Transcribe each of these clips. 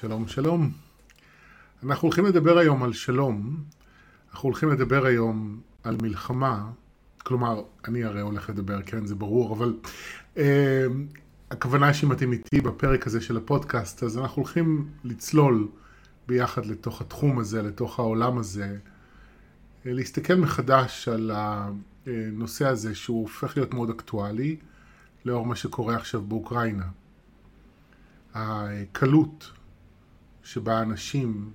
שלום, שלום. אנחנו הולכים לדבר היום על שלום. אנחנו הולכים לדבר היום על מלחמה. כלומר, אני הרי הולך לדבר, כן, זה ברור, אבל אה, הכוונה שאם אתם איתי בפרק הזה של הפודקאסט, אז אנחנו הולכים לצלול ביחד לתוך התחום הזה, לתוך העולם הזה, אה, להסתכל מחדש על הנושא הזה שהוא הופך להיות מאוד אקטואלי, לאור מה שקורה עכשיו באוקראינה. הקלות שבה אנשים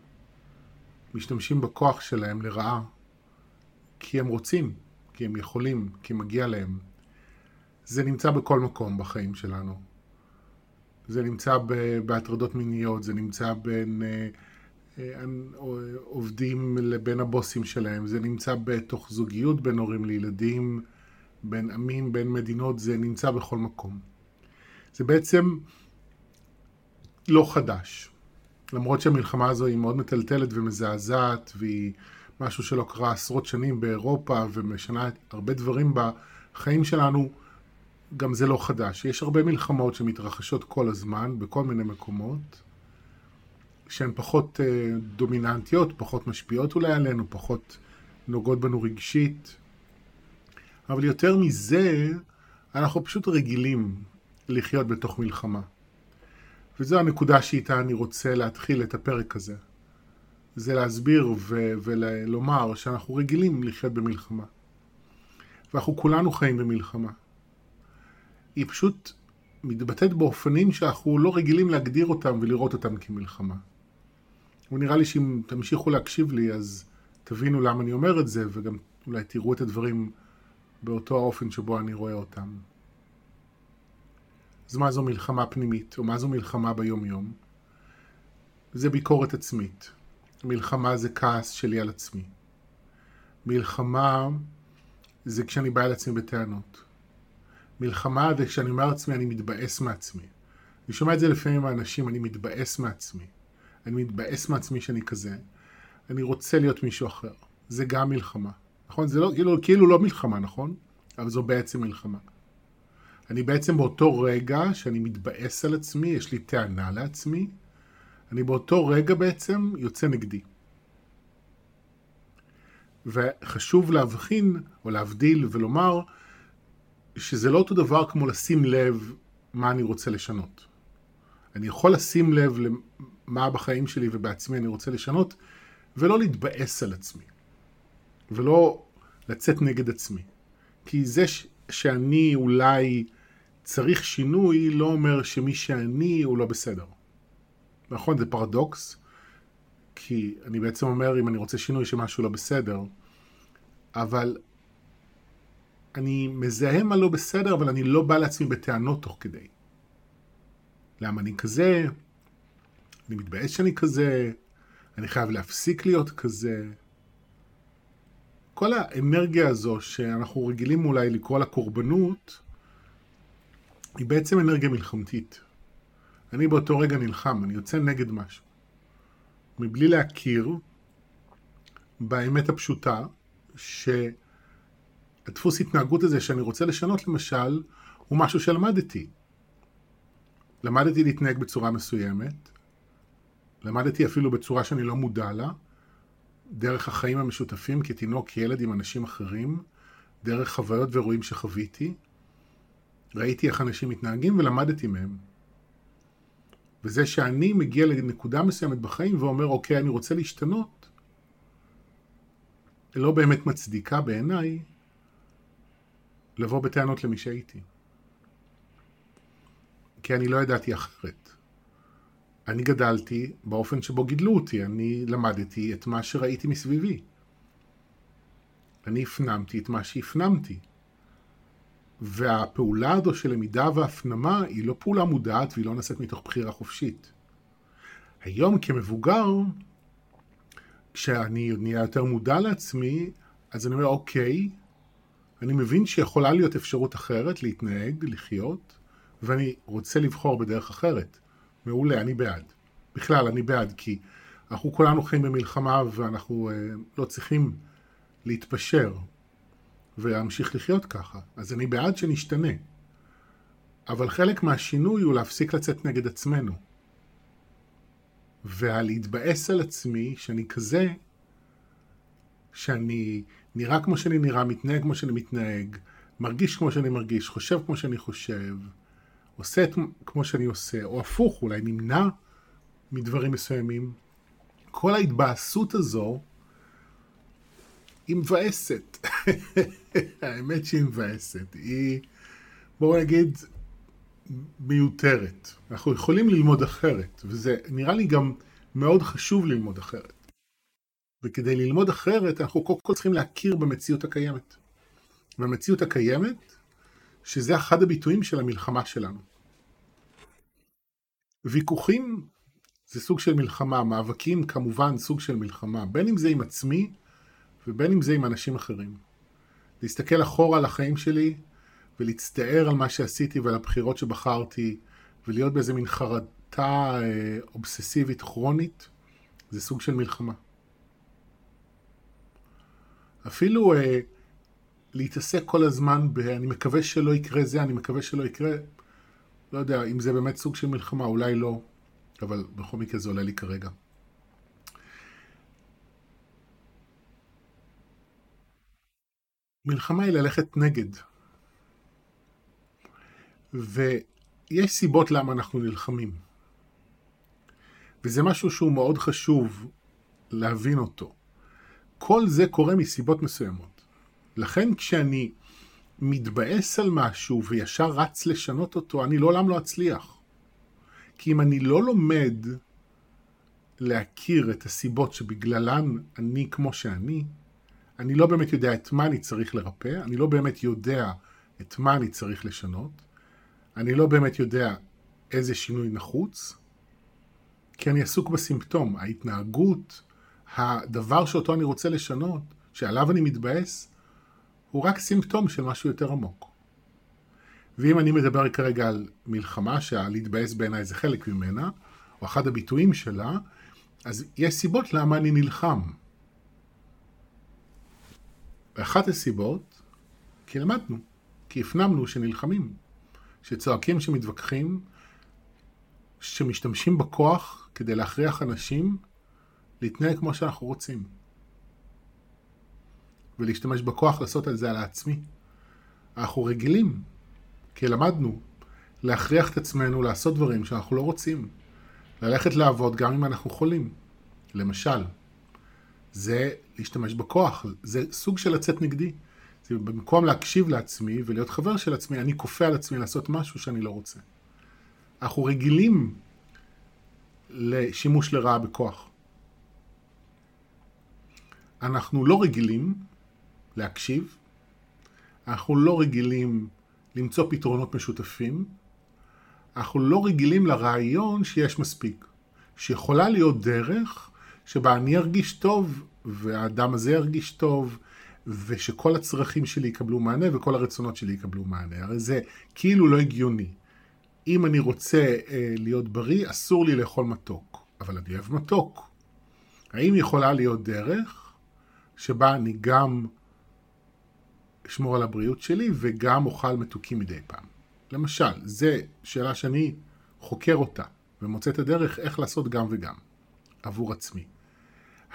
משתמשים בכוח שלהם לרעה כי הם רוצים, כי הם יכולים, כי מגיע להם. זה נמצא בכל מקום בחיים שלנו. זה נמצא בהטרדות מיניות, זה נמצא בין אה, אה, עובדים לבין הבוסים שלהם, זה נמצא בתוך זוגיות בין הורים לילדים, בין עמים, בין מדינות, זה נמצא בכל מקום. זה בעצם לא חדש. למרות שהמלחמה הזו היא מאוד מטלטלת ומזעזעת, והיא משהו שלא קרה עשרות שנים באירופה ומשנה הרבה דברים בחיים שלנו, גם זה לא חדש. יש הרבה מלחמות שמתרחשות כל הזמן, בכל מיני מקומות, שהן פחות אה, דומיננטיות, פחות משפיעות אולי עלינו, פחות נוגעות בנו רגשית. אבל יותר מזה, אנחנו פשוט רגילים לחיות בתוך מלחמה. וזו הנקודה שאיתה אני רוצה להתחיל את הפרק הזה. זה להסביר ו- ולומר שאנחנו רגילים לחיות במלחמה. ואנחנו כולנו חיים במלחמה. היא פשוט מתבטאת באופנים שאנחנו לא רגילים להגדיר אותם ולראות אותם כמלחמה. ונראה לי שאם תמשיכו להקשיב לי אז תבינו למה אני אומר את זה וגם אולי תראו את הדברים באותו האופן שבו אני רואה אותם. אז מה זו מלחמה פנימית, או מה זו מלחמה ביום-יום? זה ביקורת עצמית. מלחמה זה כעס שלי על עצמי. מלחמה זה כשאני בא אל עצמי בטענות. מלחמה זה כשאני אומר לעצמי, אני מתבאס מעצמי. אני שומע את זה לפעמים מהאנשים, אני מתבאס מעצמי. אני מתבאס מעצמי שאני כזה. אני רוצה להיות מישהו אחר. זה גם מלחמה. נכון? זה לא, כאילו, כאילו לא מלחמה, נכון? אבל זו בעצם מלחמה. אני בעצם באותו רגע שאני מתבאס על עצמי, יש לי טענה לעצמי, אני באותו רגע בעצם יוצא נגדי. וחשוב להבחין או להבדיל ולומר שזה לא אותו דבר כמו לשים לב מה אני רוצה לשנות. אני יכול לשים לב למה בחיים שלי ובעצמי אני רוצה לשנות ולא להתבאס על עצמי ולא לצאת נגד עצמי. כי זה שאני אולי צריך שינוי לא אומר שמי שאני הוא לא בסדר. נכון, זה פרדוקס, כי אני בעצם אומר אם אני רוצה שינוי שמשהו לא בסדר, אבל אני מזהה מה לא בסדר, אבל אני לא בא לעצמי בטענות תוך כדי. למה אני כזה? אני מתבאס שאני כזה? אני חייב להפסיק להיות כזה? כל האנרגיה הזו שאנחנו רגילים אולי לקרוא לה קורבנות, היא בעצם אנרגיה מלחמתית. אני באותו רגע נלחם, אני יוצא נגד משהו. מבלי להכיר באמת הפשוטה, שהדפוס התנהגות הזה שאני רוצה לשנות למשל, הוא משהו שלמדתי. למדתי להתנהג בצורה מסוימת, למדתי אפילו בצורה שאני לא מודע לה, דרך החיים המשותפים כתינוק, כילד עם אנשים אחרים, דרך חוויות ואירועים שחוויתי, ראיתי איך אנשים מתנהגים ולמדתי מהם. וזה שאני מגיע לנקודה מסוימת בחיים ואומר, אוקיי, אני רוצה להשתנות, לא באמת מצדיקה בעיניי לבוא בטענות למי שהייתי. כי אני לא ידעתי אחרת. אני גדלתי באופן שבו גידלו אותי, אני למדתי את מה שראיתי מסביבי. אני הפנמתי את מה שהפנמתי. והפעולה הזו של למידה והפנמה היא לא פעולה מודעת והיא לא נעשית מתוך בחירה חופשית. היום כמבוגר, כשאני נהיה יותר מודע לעצמי, אז אני אומר, אוקיי, אני מבין שיכולה להיות אפשרות אחרת להתנהג, לחיות, ואני רוצה לבחור בדרך אחרת. מעולה, אני בעד. בכלל, אני בעד, כי אנחנו כולנו חיים במלחמה ואנחנו אה, לא צריכים להתפשר. ולהמשיך לחיות ככה. אז אני בעד שנשתנה. אבל חלק מהשינוי הוא להפסיק לצאת נגד עצמנו. והלהתבאס על עצמי שאני כזה, שאני נראה כמו שאני נראה, מתנהג כמו שאני מתנהג, מרגיש כמו שאני מרגיש, חושב כמו שאני חושב, עושה את כמו שאני עושה, או הפוך, אולי נמנע מדברים מסוימים. כל ההתבאסות הזו היא מבאסת. האמת שהיא מבאסת. היא, בואו נגיד, מיותרת. אנחנו יכולים ללמוד אחרת, וזה נראה לי גם מאוד חשוב ללמוד אחרת. וכדי ללמוד אחרת, אנחנו קודם כל צריכים להכיר במציאות הקיימת. והמציאות הקיימת, שזה אחד הביטויים של המלחמה שלנו. ויכוחים זה סוג של מלחמה, מאבקים כמובן סוג של מלחמה, בין אם זה עם עצמי ובין אם זה עם אנשים אחרים. להסתכל אחורה על החיים שלי ולהצטער על מה שעשיתי ועל הבחירות שבחרתי ולהיות באיזה מין חרטה אה, אובססיבית כרונית, זה סוג של מלחמה. אפילו אה, להתעסק כל הזמן ב... אני מקווה שלא יקרה זה, אני מקווה שלא יקרה, לא יודע אם זה באמת סוג של מלחמה, אולי לא, אבל בכל מקרה זה עולה לי כרגע. מלחמה היא ללכת נגד. ויש סיבות למה אנחנו נלחמים. וזה משהו שהוא מאוד חשוב להבין אותו. כל זה קורה מסיבות מסוימות. לכן כשאני מתבאס על משהו וישר רץ לשנות אותו, אני לעולם לא אצליח. כי אם אני לא לומד להכיר את הסיבות שבגללן אני כמו שאני, אני לא באמת יודע את מה אני צריך לרפא, אני לא באמת יודע את מה אני צריך לשנות, אני לא באמת יודע איזה שינוי נחוץ, כי אני עסוק בסימפטום, ההתנהגות, הדבר שאותו אני רוצה לשנות, שעליו אני מתבאס, הוא רק סימפטום של משהו יותר עמוק. ואם אני מדבר כרגע על מלחמה, שהלהתבאס בעיניי זה חלק ממנה, או אחד הביטויים שלה, אז יש סיבות למה אני נלחם. ואחת הסיבות, כי למדנו, כי הפנמנו שנלחמים, שצועקים, שמתווכחים, שמשתמשים בכוח כדי להכריח אנשים להתנהג כמו שאנחנו רוצים. ולהשתמש בכוח לעשות על זה על העצמי. אנחנו רגילים, כי למדנו, להכריח את עצמנו לעשות דברים שאנחנו לא רוצים. ללכת לעבוד גם אם אנחנו חולים. למשל, זה להשתמש בכוח, זה סוג של לצאת נגדי. זה במקום להקשיב לעצמי ולהיות חבר של עצמי, אני כופה על עצמי לעשות משהו שאני לא רוצה. אנחנו רגילים לשימוש לרעה בכוח. אנחנו לא רגילים להקשיב, אנחנו לא רגילים למצוא פתרונות משותפים, אנחנו לא רגילים לרעיון שיש מספיק, שיכולה להיות דרך שבה אני ארגיש טוב והאדם הזה ירגיש טוב ושכל הצרכים שלי יקבלו מענה וכל הרצונות שלי יקבלו מענה. הרי זה כאילו לא הגיוני. אם אני רוצה אה, להיות בריא, אסור לי לאכול מתוק, אבל אני אוהב מתוק. האם יכולה להיות דרך שבה אני גם אשמור על הבריאות שלי וגם אוכל מתוקים מדי פעם? למשל, זו שאלה שאני חוקר אותה ומוצא את הדרך איך לעשות גם וגם עבור עצמי.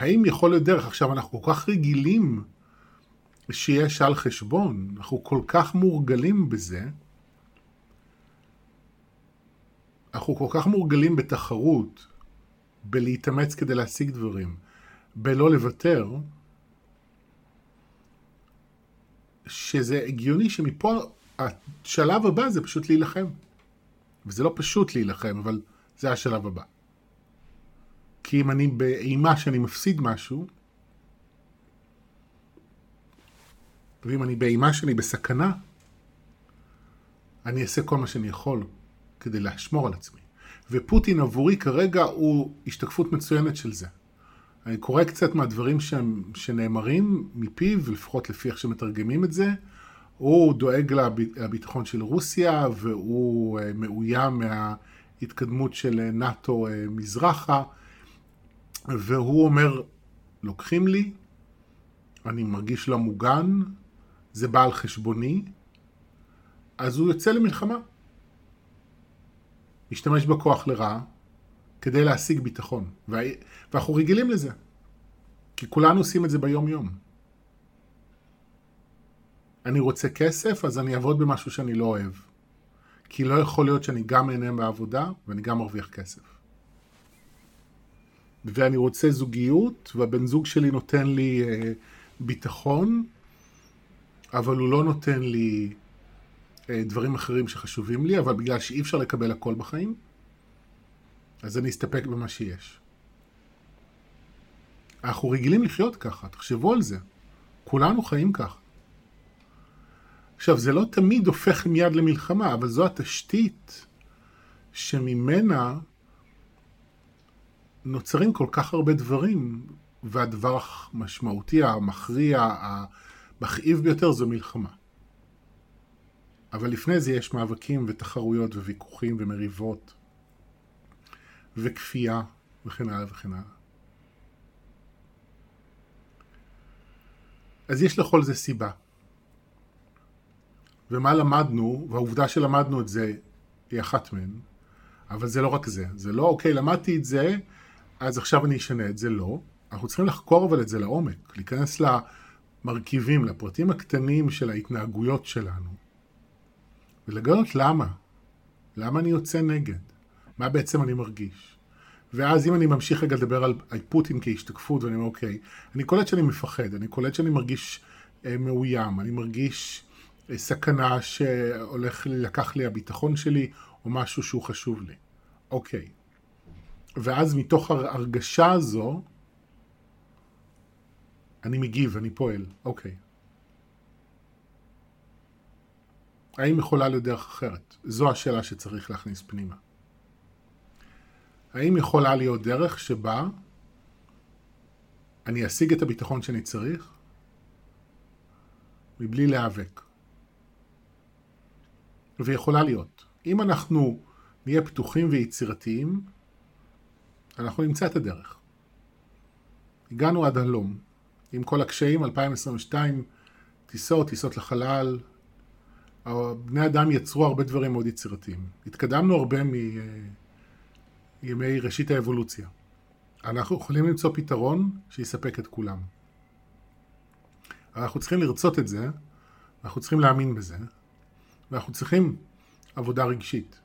האם יכול להיות דרך? עכשיו, אנחנו כל כך רגילים שיש על חשבון, אנחנו כל כך מורגלים בזה, אנחנו כל כך מורגלים בתחרות, בלהתאמץ כדי להשיג דברים, בלא לוותר, שזה הגיוני שמפה השלב הבא זה פשוט להילחם. וזה לא פשוט להילחם, אבל זה השלב הבא. כי אם אני באימה שאני מפסיד משהו, ואם אני באימה שאני בסכנה, אני אעשה כל מה שאני יכול כדי לשמור על עצמי. ופוטין עבורי כרגע הוא השתקפות מצוינת של זה. אני קורא קצת מהדברים שהם, שנאמרים מפיו, לפחות לפי איך שמתרגמים את זה. הוא דואג לביטחון של רוסיה והוא אה, מאוים מההתקדמות של נאט"ו אה, מזרחה. והוא אומר, לוקחים לי, אני מרגיש לא מוגן, זה בא על חשבוני, אז הוא יוצא למלחמה. משתמש בכוח לרעה, כדי להשיג ביטחון. ואנחנו רגילים לזה. כי כולנו עושים את זה ביום-יום. אני רוצה כסף, אז אני אעבוד במשהו שאני לא אוהב. כי לא יכול להיות שאני גם אהנה מהעבודה ואני גם מרוויח כסף. ואני רוצה זוגיות, והבן זוג שלי נותן לי אה, ביטחון, אבל הוא לא נותן לי אה, דברים אחרים שחשובים לי, אבל בגלל שאי אפשר לקבל הכל בחיים, אז אני אסתפק במה שיש. אנחנו רגילים לחיות ככה, תחשבו על זה. כולנו חיים ככה. עכשיו, זה לא תמיד הופך מיד למלחמה, אבל זו התשתית שממנה נוצרים כל כך הרבה דברים, והדבר המשמעותי, המכריע, המכאיב ביותר זו מלחמה. אבל לפני זה יש מאבקים ותחרויות וויכוחים ומריבות וכפייה וכן הלאה וכן הלאה. אז יש לכל זה סיבה. ומה למדנו, והעובדה שלמדנו את זה היא אחת מהן, אבל זה לא רק זה. זה לא, אוקיי, למדתי את זה, אז עכשיו אני אשנה את זה, לא. אנחנו צריכים לחקור אבל את זה לעומק, להיכנס למרכיבים, לפרטים הקטנים של ההתנהגויות שלנו, ולגלות למה. למה אני יוצא נגד? מה בעצם אני מרגיש? ואז אם אני ממשיך רגע לדבר על פוטין כהשתקפות, ואני אומר, אוקיי, אני קולט שאני מפחד, אני קולט שאני מרגיש אה, מאוים, אני מרגיש אה, סכנה שהולך לקח לי הביטחון שלי, או משהו שהוא חשוב לי. אוקיי. ואז מתוך ההרגשה הזו, אני מגיב, אני פועל. אוקיי. האם יכולה להיות דרך אחרת? זו השאלה שצריך להכניס פנימה. האם יכולה להיות דרך שבה אני אשיג את הביטחון שאני צריך מבלי להיאבק? ויכולה להיות. אם אנחנו נהיה פתוחים ויצירתיים, אנחנו נמצא את הדרך. הגענו עד הלום, עם כל הקשיים, 2022, טיסות, טיסות לחלל, בני אדם יצרו הרבה דברים מאוד יצירתיים. התקדמנו הרבה מימי ראשית האבולוציה. אנחנו יכולים למצוא פתרון שיספק את כולם. אנחנו צריכים לרצות את זה, אנחנו צריכים להאמין בזה, ואנחנו צריכים עבודה רגשית.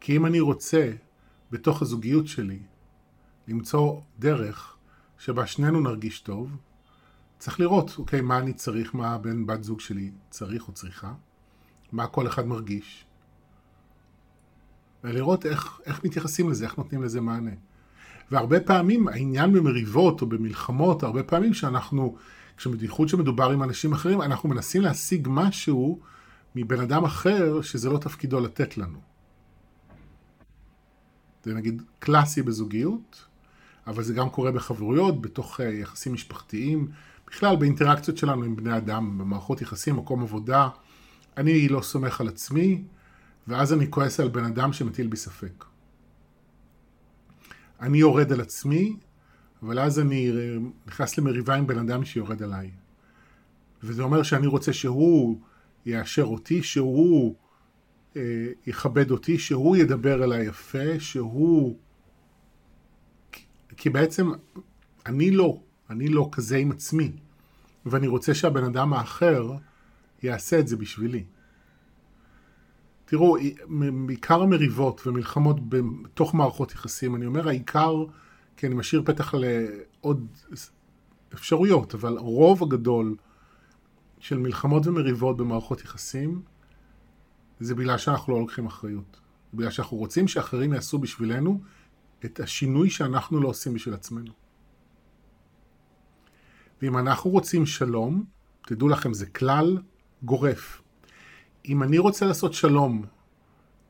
כי אם אני רוצה בתוך הזוגיות שלי למצוא דרך שבה שנינו נרגיש טוב, צריך לראות, אוקיי, מה אני צריך, מה בן בת זוג שלי צריך או צריכה, מה כל אחד מרגיש, ולראות איך, איך מתייחסים לזה, איך נותנים לזה מענה. והרבה פעמים העניין במריבות או במלחמות, הרבה פעמים שאנחנו, בייחוד שמדובר עם אנשים אחרים, אנחנו מנסים להשיג משהו מבן אדם אחר שזה לא תפקידו לתת לנו. זה נגיד קלאסי בזוגיות, אבל זה גם קורה בחברויות, בתוך אה, יחסים משפחתיים, בכלל באינטראקציות שלנו עם בני אדם, במערכות יחסים, מקום עבודה. אני לא סומך על עצמי, ואז אני כועס על בן אדם שמטיל בי ספק. אני יורד על עצמי, אבל אז אני אה, נכנס למריבה עם בן אדם שיורד עליי. וזה אומר שאני רוצה שהוא יאשר אותי, שהוא יכבד אותי, שהוא ידבר אליי יפה, שהוא... כי בעצם אני לא, אני לא כזה עם עצמי, ואני רוצה שהבן אדם האחר יעשה את זה בשבילי. תראו, עיקר המריבות ומלחמות בתוך מערכות יחסים, אני אומר העיקר, כי אני משאיר פתח לעוד אפשרויות, אבל הרוב הגדול של מלחמות ומריבות במערכות יחסים, זה בגלל שאנחנו לא לוקחים אחריות. בגלל שאנחנו רוצים שאחרים יעשו בשבילנו את השינוי שאנחנו לא עושים בשביל עצמנו. ואם אנחנו רוצים שלום, תדעו לכם, זה כלל גורף. אם אני רוצה לעשות שלום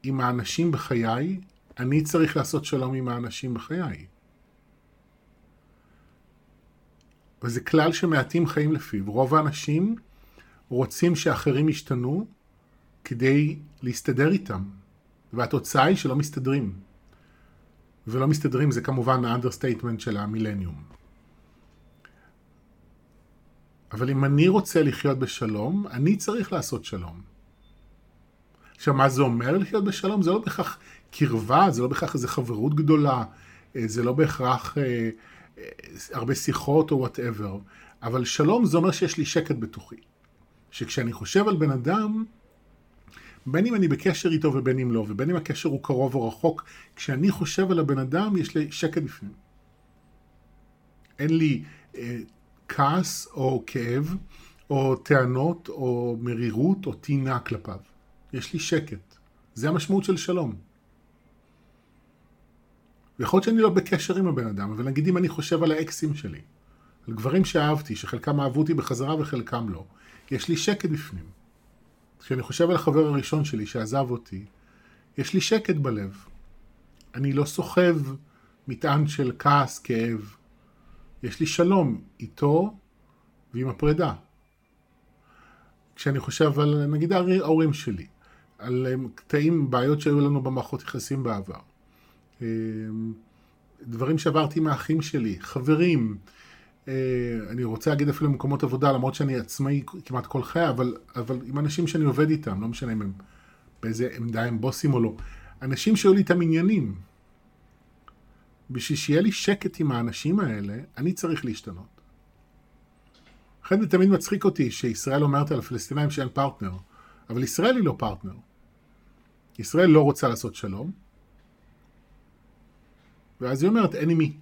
עם האנשים בחיי, אני צריך לעשות שלום עם האנשים בחיי. וזה כלל שמעטים חיים לפיו. רוב האנשים רוצים שאחרים ישתנו כדי להסתדר איתם, והתוצאה היא שלא מסתדרים. ולא מסתדרים זה כמובן ה understatement של המילניום. אבל אם אני רוצה לחיות בשלום, אני צריך לעשות שלום. עכשיו, מה זה אומר לחיות בשלום? זה לא בהכרח קרבה, זה לא בהכרח איזו חברות גדולה, אה, זה לא בהכרח אה, אה, הרבה שיחות או whatever, אבל שלום זה אומר שיש לי שקט בתוכי. שכשאני חושב על בן אדם, בין אם אני בקשר איתו ובין אם לא, ובין אם הקשר הוא קרוב או רחוק, כשאני חושב על הבן אדם, יש לי שקט בפנים. אין לי אה, כעס או כאב, או טענות, או מרירות, או טינה כלפיו. יש לי שקט. זה המשמעות של שלום. ויכול להיות שאני לא בקשר עם הבן אדם, אבל נגיד אם אני חושב על האקסים שלי, על גברים שאהבתי, שחלקם אהבו אותי בחזרה וחלקם לא, יש לי שקט בפנים. כשאני חושב על החבר הראשון שלי שעזב אותי, יש לי שקט בלב. אני לא סוחב מטען של כעס, כאב. יש לי שלום איתו ועם הפרידה. כשאני חושב על, נגיד, ההורים שלי, על קטעים, בעיות שהיו לנו במערכות יחסים בעבר. אמ, דברים שעברתי עם האחים שלי, חברים, אה, אני רוצה להגיד אפילו במקומות עבודה, למרות שאני עצמאי כמעט כל חיי, אבל, אבל עם אנשים שאני עובד איתם, לא משנה אם הם באיזה עמדה הם בוסים או לא, אנשים שהיו לי איתם עניינים. בשביל שיהיה לי שקט עם האנשים האלה, אני צריך להשתנות. לכן זה תמיד מצחיק אותי שישראל אומרת על הפלסטינאים שאין פרטנר, אבל ישראל היא לא פרטנר. ישראל לא רוצה לעשות שלום, ואז היא אומרת, אין עם מי.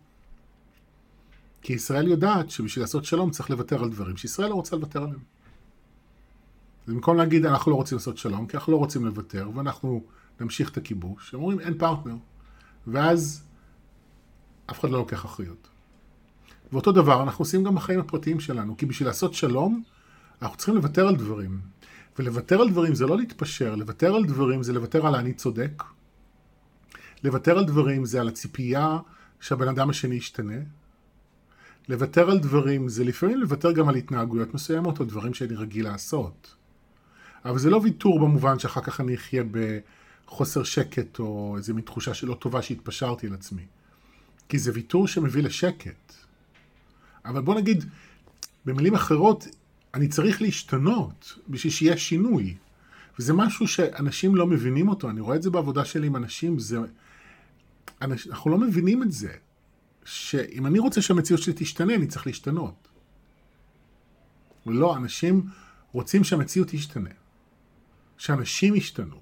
כי ישראל יודעת שבשביל לעשות שלום צריך לוותר על דברים שישראל לא רוצה לוותר עליהם. במקום להגיד אנחנו לא רוצים לעשות שלום, כי אנחנו לא רוצים לוותר, ואנחנו נמשיך את הכיבוש, הם אומרים אין פרטנר. ואז אף אחד לא לוקח אחריות. ואותו דבר אנחנו עושים גם בחיים הפרטיים שלנו, כי בשביל לעשות שלום, אנחנו צריכים לוותר על דברים. ולוותר על דברים זה לא להתפשר, לוותר על דברים זה לוותר על אני צודק. לוותר על דברים זה על הציפייה שהבן אדם השני ישתנה. לוותר על דברים זה לפעמים לוותר גם על התנהגויות מסוימות או דברים שאני רגיל לעשות. אבל זה לא ויתור במובן שאחר כך אני אחיה בחוסר שקט או איזה מין תחושה שלא טובה שהתפשרתי על עצמי. כי זה ויתור שמביא לשקט. אבל בוא נגיד, במילים אחרות, אני צריך להשתנות בשביל שיהיה שינוי. וזה משהו שאנשים לא מבינים אותו, אני רואה את זה בעבודה שלי עם אנשים, זה... אנחנו לא מבינים את זה. שאם אני רוצה שהמציאות שלי תשתנה, אני צריך להשתנות. לא, אנשים רוצים שהמציאות תשתנה. שאנשים ישתנו.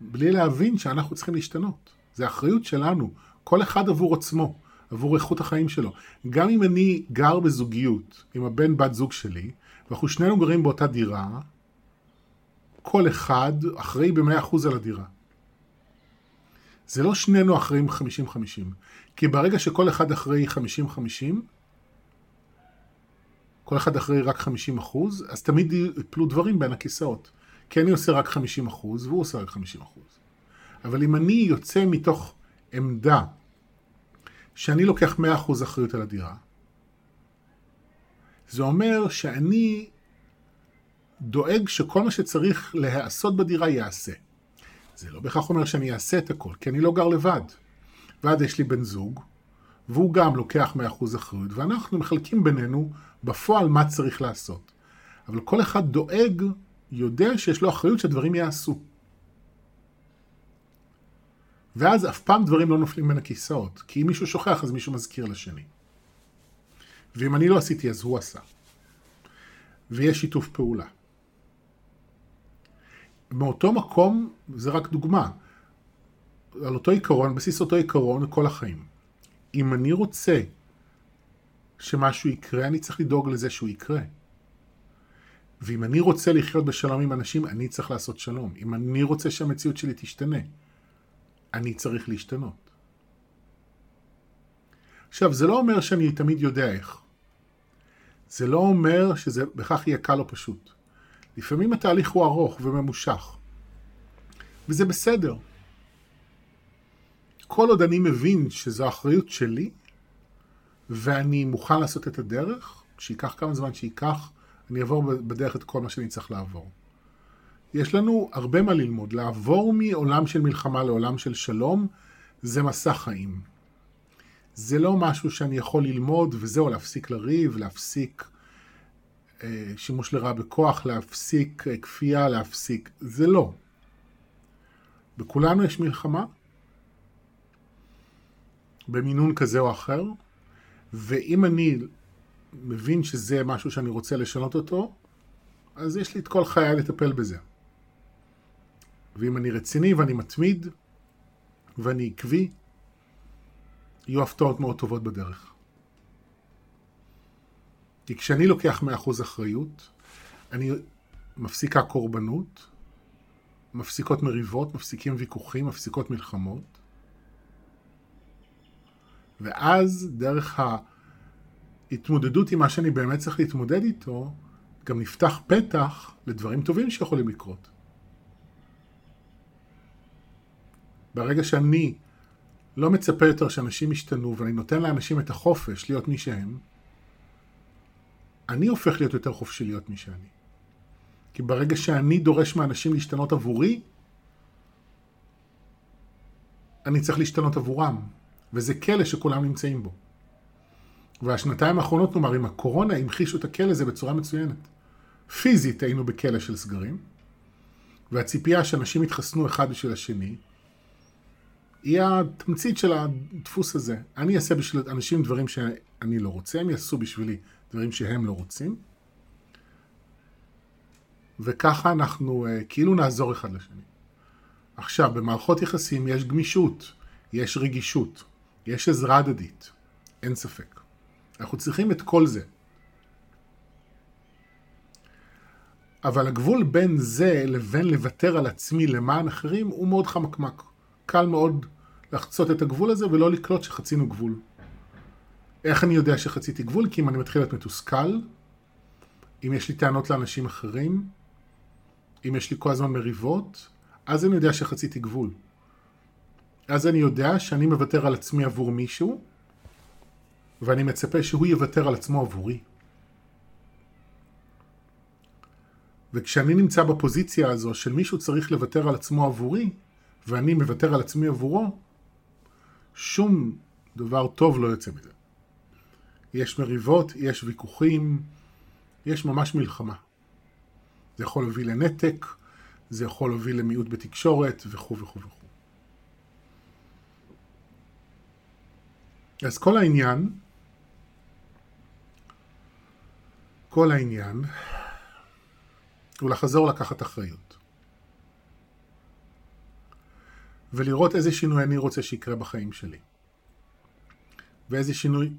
בלי להבין שאנחנו צריכים להשתנות. זה אחריות שלנו, כל אחד עבור עצמו, עבור איכות החיים שלו. גם אם אני גר בזוגיות עם הבן בת זוג שלי, ואנחנו שנינו גרים באותה דירה, כל אחד אחראי ב-100% על הדירה. זה לא שנינו אחראים 50-50. כי ברגע שכל אחד אחראי 50-50, כל אחד אחראי רק 50 אחוז, אז תמיד יפלו דברים בין הכיסאות. כי אני עושה רק 50 אחוז, והוא עושה רק 50 אחוז. אבל אם אני יוצא מתוך עמדה שאני לוקח 100 אחוז אחריות על הדירה, זה אומר שאני דואג שכל מה שצריך להיעשות בדירה ייעשה. זה לא בהכרח אומר שאני אעשה את הכל, כי אני לא גר לבד. ואז יש לי בן זוג, והוא גם לוקח 100% אחריות, ואנחנו מחלקים בינינו בפועל מה צריך לעשות. אבל כל אחד דואג, יודע שיש לו אחריות שהדברים יעשו. ואז אף פעם דברים לא נופלים בין הכיסאות, כי אם מישהו שוכח אז מישהו מזכיר לשני. ואם אני לא עשיתי אז הוא עשה. ויש שיתוף פעולה. מאותו מקום, זה רק דוגמה, על אותו עיקרון, בסיס אותו עיקרון כל החיים. אם אני רוצה שמשהו יקרה, אני צריך לדאוג לזה שהוא יקרה. ואם אני רוצה לחיות בשלום עם אנשים, אני צריך לעשות שלום. אם אני רוצה שהמציאות שלי תשתנה, אני צריך להשתנות. עכשיו, זה לא אומר שאני תמיד יודע איך. זה לא אומר שזה בכך יהיה קל או פשוט. לפעמים התהליך הוא ארוך וממושך. וזה בסדר. כל עוד אני מבין שזו אחריות שלי, ואני מוכן לעשות את הדרך, שייקח כמה זמן שייקח, אני אעבור בדרך את כל מה שאני צריך לעבור. יש לנו הרבה מה ללמוד. לעבור מעולם של מלחמה לעולם של שלום, זה מסע חיים. זה לא משהו שאני יכול ללמוד וזהו, להפסיק לריב, להפסיק שימוש לרעה בכוח, להפסיק אה, כפייה, להפסיק. זה לא. בכולנו יש מלחמה, במינון כזה או אחר, ואם אני מבין שזה משהו שאני רוצה לשנות אותו, אז יש לי את כל חיי לטפל בזה. ואם אני רציני ואני מתמיד ואני עקבי, יהיו הפתעות מאוד טובות בדרך. כי כשאני לוקח 100% אחריות, אני מפסיקה קורבנות, מפסיקות מריבות, מפסיקים ויכוחים, מפסיקות מלחמות, ואז דרך ההתמודדות עם מה שאני באמת צריך להתמודד איתו, גם נפתח פתח לדברים טובים שיכולים לקרות. ברגע שאני לא מצפה יותר שאנשים ישתנו ואני נותן לאנשים את החופש להיות מי שהם, אני הופך להיות יותר חופשי להיות מי שאני. כי ברגע שאני דורש מאנשים להשתנות עבורי, אני צריך להשתנות עבורם. וזה כלא שכולם נמצאים בו. והשנתיים האחרונות, נאמר, עם הקורונה, המחישו את הכלא הזה בצורה מצוינת. פיזית היינו בכלא של סגרים, והציפייה שאנשים יתחסנו אחד בשביל השני, היא התמצית של הדפוס הזה. אני אעשה בשביל אנשים דברים שאני לא רוצה, הם יעשו בשבילי דברים שהם לא רוצים, וככה אנחנו uh, כאילו נעזור אחד לשני. עכשיו, במערכות יחסים יש גמישות, יש רגישות. יש עזרה הדדית, אין ספק. אנחנו צריכים את כל זה. אבל הגבול בין זה לבין לוותר על עצמי למען אחרים הוא מאוד חמקמק. קל מאוד לחצות את הגבול הזה ולא לקלוט שחצינו גבול. איך אני יודע שחציתי גבול? כי אם אני מתחיל להיות מתוסכל, אם יש לי טענות לאנשים אחרים, אם יש לי כל הזמן מריבות, אז אני יודע שחציתי גבול. אז אני יודע שאני מוותר על עצמי עבור מישהו, ואני מצפה שהוא יוותר על עצמו עבורי. וכשאני נמצא בפוזיציה הזו של מישהו צריך לוותר על עצמו עבורי, ואני מוותר על עצמי עבורו, שום דבר טוב לא יוצא מזה. יש מריבות, יש ויכוחים, יש ממש מלחמה. זה יכול להוביל לנתק, זה יכול להוביל למיעוט בתקשורת וכו' וכו' וכו'. אז כל העניין, כל העניין הוא לחזור לקחת אחריות. ולראות איזה שינוי אני רוצה שיקרה בחיים שלי. ואיזה שינוי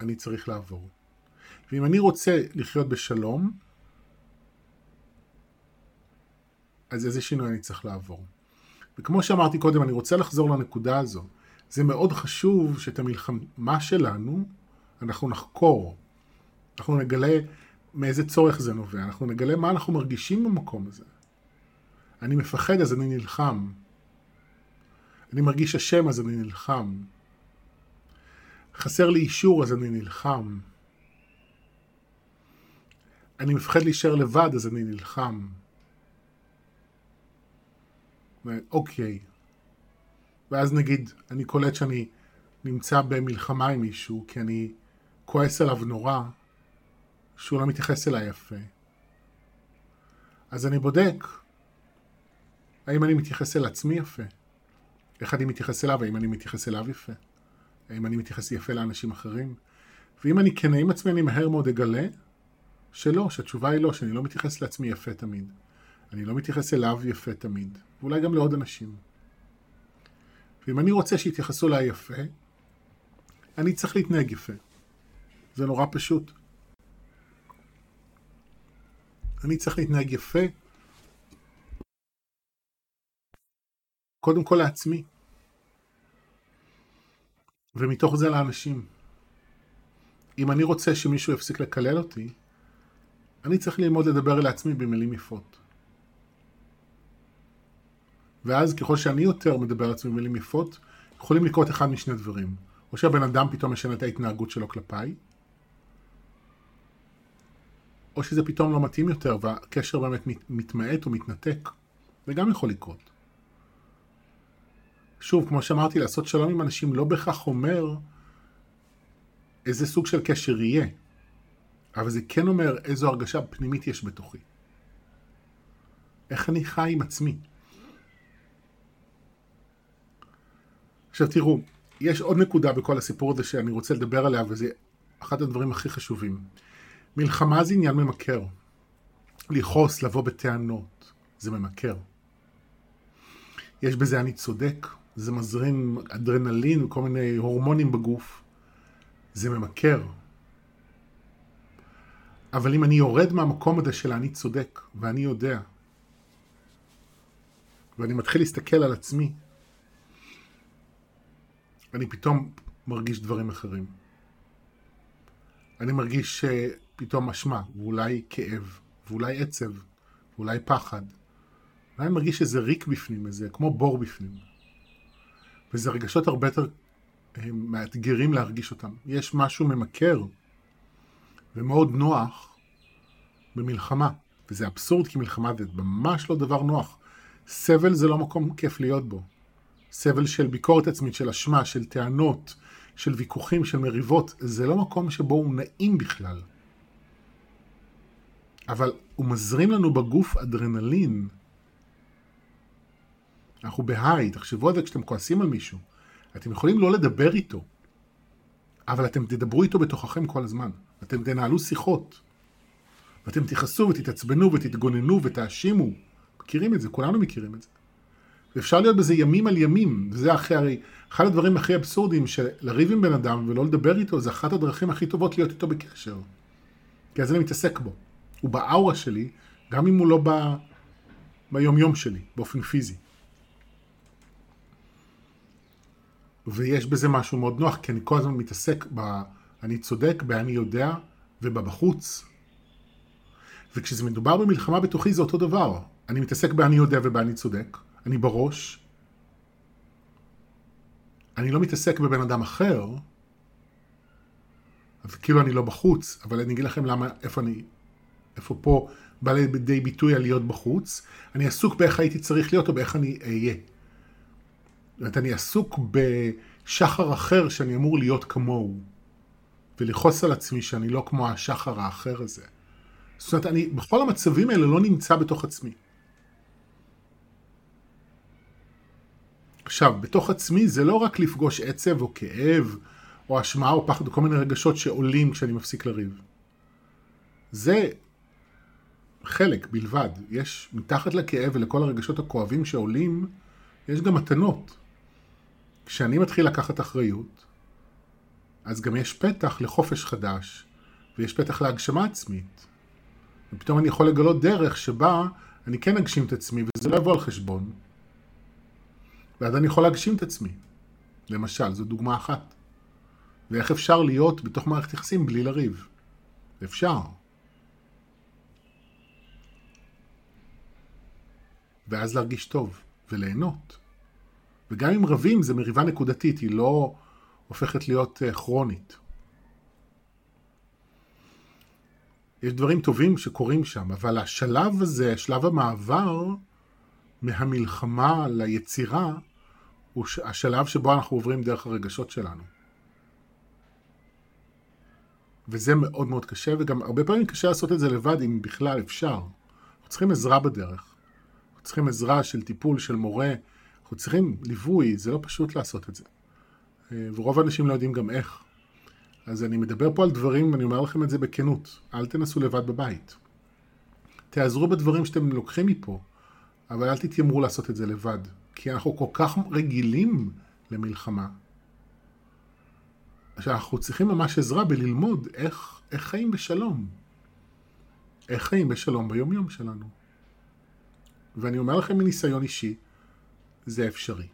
אני צריך לעבור. ואם אני רוצה לחיות בשלום, אז איזה שינוי אני צריך לעבור. וכמו שאמרתי קודם, אני רוצה לחזור לנקודה הזו. זה מאוד חשוב שאת המלחמה שלנו אנחנו נחקור. אנחנו נגלה מאיזה צורך זה נובע, אנחנו נגלה מה אנחנו מרגישים במקום הזה. אני מפחד אז אני נלחם. אני מרגיש אשם אז אני נלחם. חסר לי אישור אז אני נלחם. אני מפחד להישאר לבד אז אני נלחם. אוקיי, ואז נגיד, אני קולט שאני נמצא במלחמה עם מישהו, כי אני כועס עליו נורא, שהוא לא מתייחס אליי יפה. אז אני בודק, האם אני מתייחס אל עצמי יפה? איך אני מתייחס אליו? האם אני מתייחס אליו יפה? האם אני מתייחס יפה לאנשים אחרים? ואם אני כנה עם עצמי, אני מהר מאוד אגלה שלא, שהתשובה היא לא, שאני לא מתייחס לעצמי יפה תמיד. אני לא מתייחס אליו יפה תמיד, ואולי גם לעוד אנשים. ואם אני רוצה שיתייחסו אליי יפה, אני צריך להתנהג יפה. זה נורא פשוט. אני צריך להתנהג יפה, קודם כל לעצמי, ומתוך זה לאנשים. אם אני רוצה שמישהו יפסיק לקלל אותי, אני צריך ללמוד לדבר אל עצמי במילים יפות. ואז ככל שאני יותר מדבר על עצמי במילים יפות, יכולים לקרות אחד משני דברים. או שהבן אדם פתאום משנה את ההתנהגות שלו כלפיי, או שזה פתאום לא מתאים יותר והקשר באמת מתמעט או מתנתק. זה גם יכול לקרות. שוב, כמו שאמרתי, לעשות שלום עם אנשים לא בהכרח אומר איזה סוג של קשר יהיה, אבל זה כן אומר איזו הרגשה פנימית יש בתוכי. איך אני חי עם עצמי. עכשיו תראו, יש עוד נקודה בכל הסיפור הזה שאני רוצה לדבר עליה, וזה אחד הדברים הכי חשובים. מלחמה זה עניין ממכר. לכעוס, לבוא בטענות, זה ממכר. יש בזה אני צודק, זה מזרים אדרנלין וכל מיני הורמונים בגוף, זה ממכר. אבל אם אני יורד מהמקום הזה של אני צודק, ואני יודע, ואני מתחיל להסתכל על עצמי, אני פתאום מרגיש דברים אחרים. אני מרגיש פתאום אשמה, ואולי כאב, ואולי עצב, ואולי פחד. אולי אני מרגיש איזה ריק בפנים, איזה כמו בור בפנים. וזה רגשות הרבה יותר אה, מאתגרים להרגיש אותם. יש משהו ממכר ומאוד נוח במלחמה. וזה אבסורד כי מלחמה זה ממש לא דבר נוח. סבל זה לא מקום כיף להיות בו. סבל של ביקורת עצמית, של אשמה, של טענות, של ויכוחים, של מריבות, זה לא מקום שבו הוא נעים בכלל. אבל הוא מזרים לנו בגוף אדרנלין. אנחנו בהיי, תחשבו על זה כשאתם כועסים על מישהו. אתם יכולים לא לדבר איתו, אבל אתם תדברו איתו בתוככם כל הזמן. אתם תנהלו שיחות. ואתם תכעסו ותתעצבנו ותתגוננו ותאשימו. מכירים את זה, כולנו מכירים את זה. ואפשר להיות בזה ימים על ימים, וזה אחרי, הרי אחד הדברים הכי אבסורדים לריב עם בן אדם ולא לדבר איתו, זה אחת הדרכים הכי טובות להיות איתו בקשר. כי אז אני מתעסק בו. הוא באאורה שלי, גם אם הוא לא ב... ביומיום שלי, באופן פיזי. ויש בזה משהו מאוד נוח, כי אני כל הזמן מתעסק ב... אני צודק, ב"אני יודע" ובבחוץ. וכשזה מדובר במלחמה בתוכי זה אותו דבר. אני מתעסק ב"אני יודע" וב"אני צודק". אני בראש. אני לא מתעסק בבן אדם אחר, אז כאילו אני לא בחוץ, אבל אני אגיד לכם למה, איפה אני, איפה פה בא לידי ביטוי על להיות בחוץ. אני עסוק באיך הייתי צריך להיות או באיך אני אהיה. זאת אומרת, אני עסוק בשחר אחר שאני אמור להיות כמוהו, ולכעוס על עצמי שאני לא כמו השחר האחר הזה. זאת אומרת, אני בכל המצבים האלה לא נמצא בתוך עצמי. עכשיו, בתוך עצמי זה לא רק לפגוש עצב או כאב, או אשמה או פחד, או כל מיני רגשות שעולים כשאני מפסיק לריב. זה חלק בלבד. יש מתחת לכאב ולכל הרגשות הכואבים שעולים, יש גם מתנות. כשאני מתחיל לקחת אחריות, אז גם יש פתח לחופש חדש, ויש פתח להגשמה עצמית. ופתאום אני יכול לגלות דרך שבה אני כן אגשים את עצמי, וזה לא יבוא על חשבון. ואז אני יכול להגשים את עצמי. למשל, זו דוגמה אחת. ואיך אפשר להיות בתוך מערכת יחסים בלי לריב? אפשר. ואז להרגיש טוב, וליהנות. וגם אם רבים זה מריבה נקודתית, היא לא הופכת להיות אה, כרונית. יש דברים טובים שקורים שם, אבל השלב הזה, שלב המעבר מהמלחמה ליצירה, הוא השלב שבו אנחנו עוברים דרך הרגשות שלנו. וזה מאוד מאוד קשה, וגם הרבה פעמים קשה לעשות את זה לבד, אם בכלל אפשר. אנחנו צריכים עזרה בדרך. אנחנו צריכים עזרה של טיפול, של מורה. אנחנו צריכים ליווי, זה לא פשוט לעשות את זה. אה, ורוב האנשים לא יודעים גם איך. אז אני מדבר פה על דברים, ואני אומר לכם את זה בכנות. אל תנסו לבד בבית. תעזרו בדברים שאתם לוקחים מפה, אבל אל תתיימרו לעשות את זה לבד. כי אנחנו כל כך רגילים למלחמה, שאנחנו צריכים ממש עזרה בללמוד איך, איך חיים בשלום. איך חיים בשלום ביומיום שלנו. ואני אומר לכם מניסיון אישי, זה אפשרי.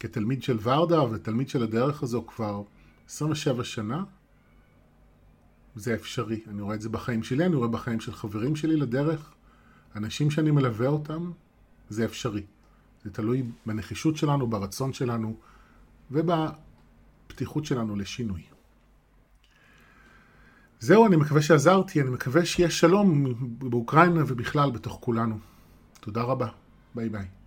כתלמיד של ורדה ותלמיד של הדרך הזו כבר 27 שנה, זה אפשרי. אני רואה את זה בחיים שלי, אני רואה בחיים של חברים שלי לדרך, אנשים שאני מלווה אותם, זה אפשרי. זה תלוי בנחישות שלנו, ברצון שלנו ובפתיחות שלנו לשינוי. זהו, אני מקווה שעזרתי, אני מקווה שיהיה שלום באוקראינה ובכלל בתוך כולנו. תודה רבה, ביי ביי.